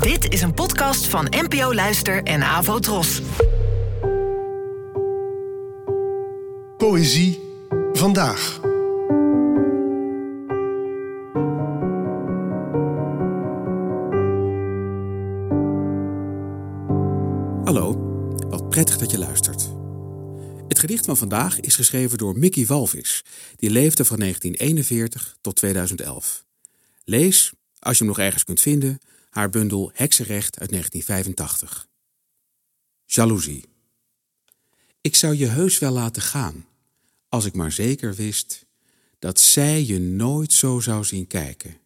Dit is een podcast van NPO Luister en Avo Tros. Poëzie vandaag. Hallo, wat prettig dat je luistert. Het gedicht van vandaag is geschreven door Mickey Walvis, die leefde van 1941 tot 2011. Lees, als je hem nog ergens kunt vinden, haar bundel Heksenrecht uit 1985. Jaloezie. Ik zou je heus wel laten gaan, als ik maar zeker wist dat zij je nooit zo zou zien kijken,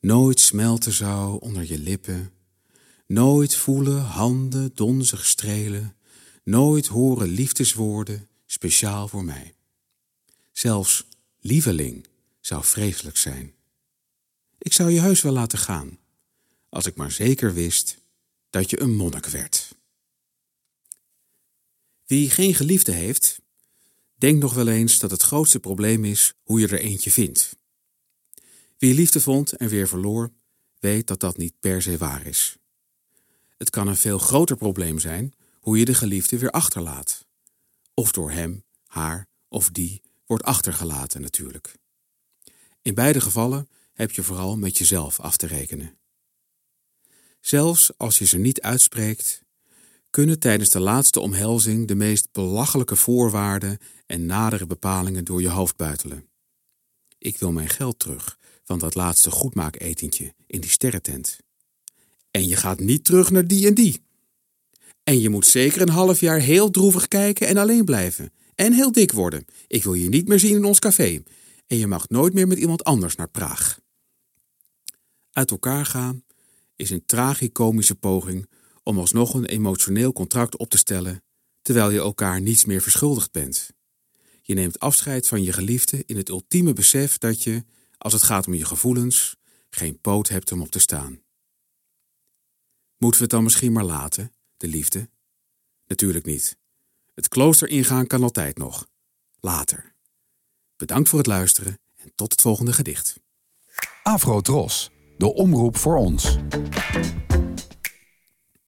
nooit smelten zou onder je lippen, nooit voelen handen donzig strelen, nooit horen liefdeswoorden speciaal voor mij. Zelfs lieveling zou vreselijk zijn. Ik zou je heus wel laten gaan, als ik maar zeker wist dat je een monnik werd. Wie geen geliefde heeft, denkt nog wel eens dat het grootste probleem is hoe je er eentje vindt. Wie liefde vond en weer verloor, weet dat dat niet per se waar is. Het kan een veel groter probleem zijn hoe je de geliefde weer achterlaat. Of door hem, haar of die wordt achtergelaten natuurlijk. In beide gevallen heb je vooral met jezelf af te rekenen. Zelfs als je ze niet uitspreekt, kunnen tijdens de laatste omhelzing de meest belachelijke voorwaarden en nadere bepalingen door je hoofd buitelen. Ik wil mijn geld terug van dat laatste goedmaaketentje in die sterrentent. En je gaat niet terug naar die en die. En je moet zeker een half jaar heel droevig kijken en alleen blijven. En heel dik worden. Ik wil je niet meer zien in ons café. En je mag nooit meer met iemand anders naar Praag. Uit elkaar gaan is een tragicomische poging om alsnog een emotioneel contract op te stellen, terwijl je elkaar niets meer verschuldigd bent. Je neemt afscheid van je geliefde in het ultieme besef dat je, als het gaat om je gevoelens, geen poot hebt om op te staan. Moeten we het dan misschien maar laten, de liefde? Natuurlijk niet. Het klooster ingaan kan altijd nog. Later. Bedankt voor het luisteren en tot het volgende gedicht. Afro Tros, de omroep voor ons.